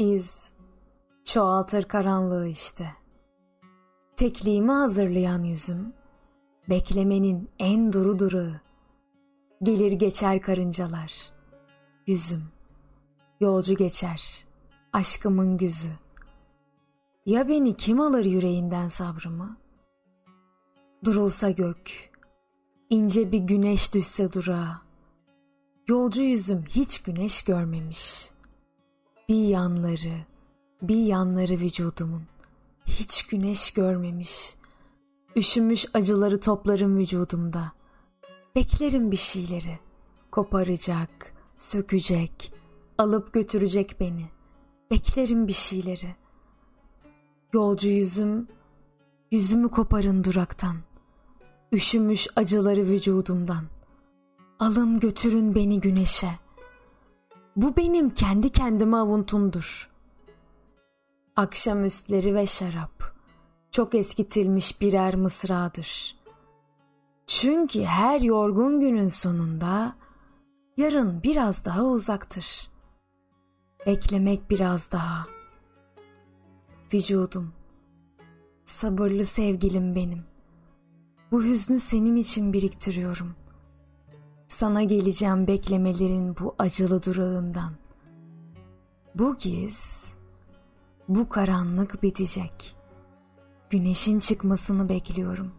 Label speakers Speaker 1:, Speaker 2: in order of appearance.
Speaker 1: İz çoğaltır karanlığı işte. Tekliğimi hazırlayan yüzüm, beklemenin en duru durağı. Gelir geçer karıncalar, yüzüm, yolcu geçer, aşkımın güzü. Ya beni kim alır yüreğimden sabrımı? Durulsa gök, ince bir güneş düşse durağa. Yolcu yüzüm hiç güneş görmemiş. Bir yanları, bir yanları vücudumun hiç güneş görmemiş. Üşümüş acıları toplarım vücudumda. Beklerim bir şeyleri. Koparacak, sökecek, alıp götürecek beni. Beklerim bir şeyleri. Yolcu yüzüm, yüzümü koparın duraktan. Üşümüş acıları vücudumdan. Alın götürün beni güneşe. Bu benim kendi kendime avuntumdur. Akşamüstleri ve şarap çok eskitilmiş birer mısradır. Çünkü her yorgun günün sonunda yarın biraz daha uzaktır. Beklemek biraz daha. Vücudum, sabırlı sevgilim benim. Bu hüznü senin için biriktiriyorum. Sana geleceğim beklemelerin bu acılı durağından. Bu giz, bu karanlık bitecek. Güneşin çıkmasını bekliyorum.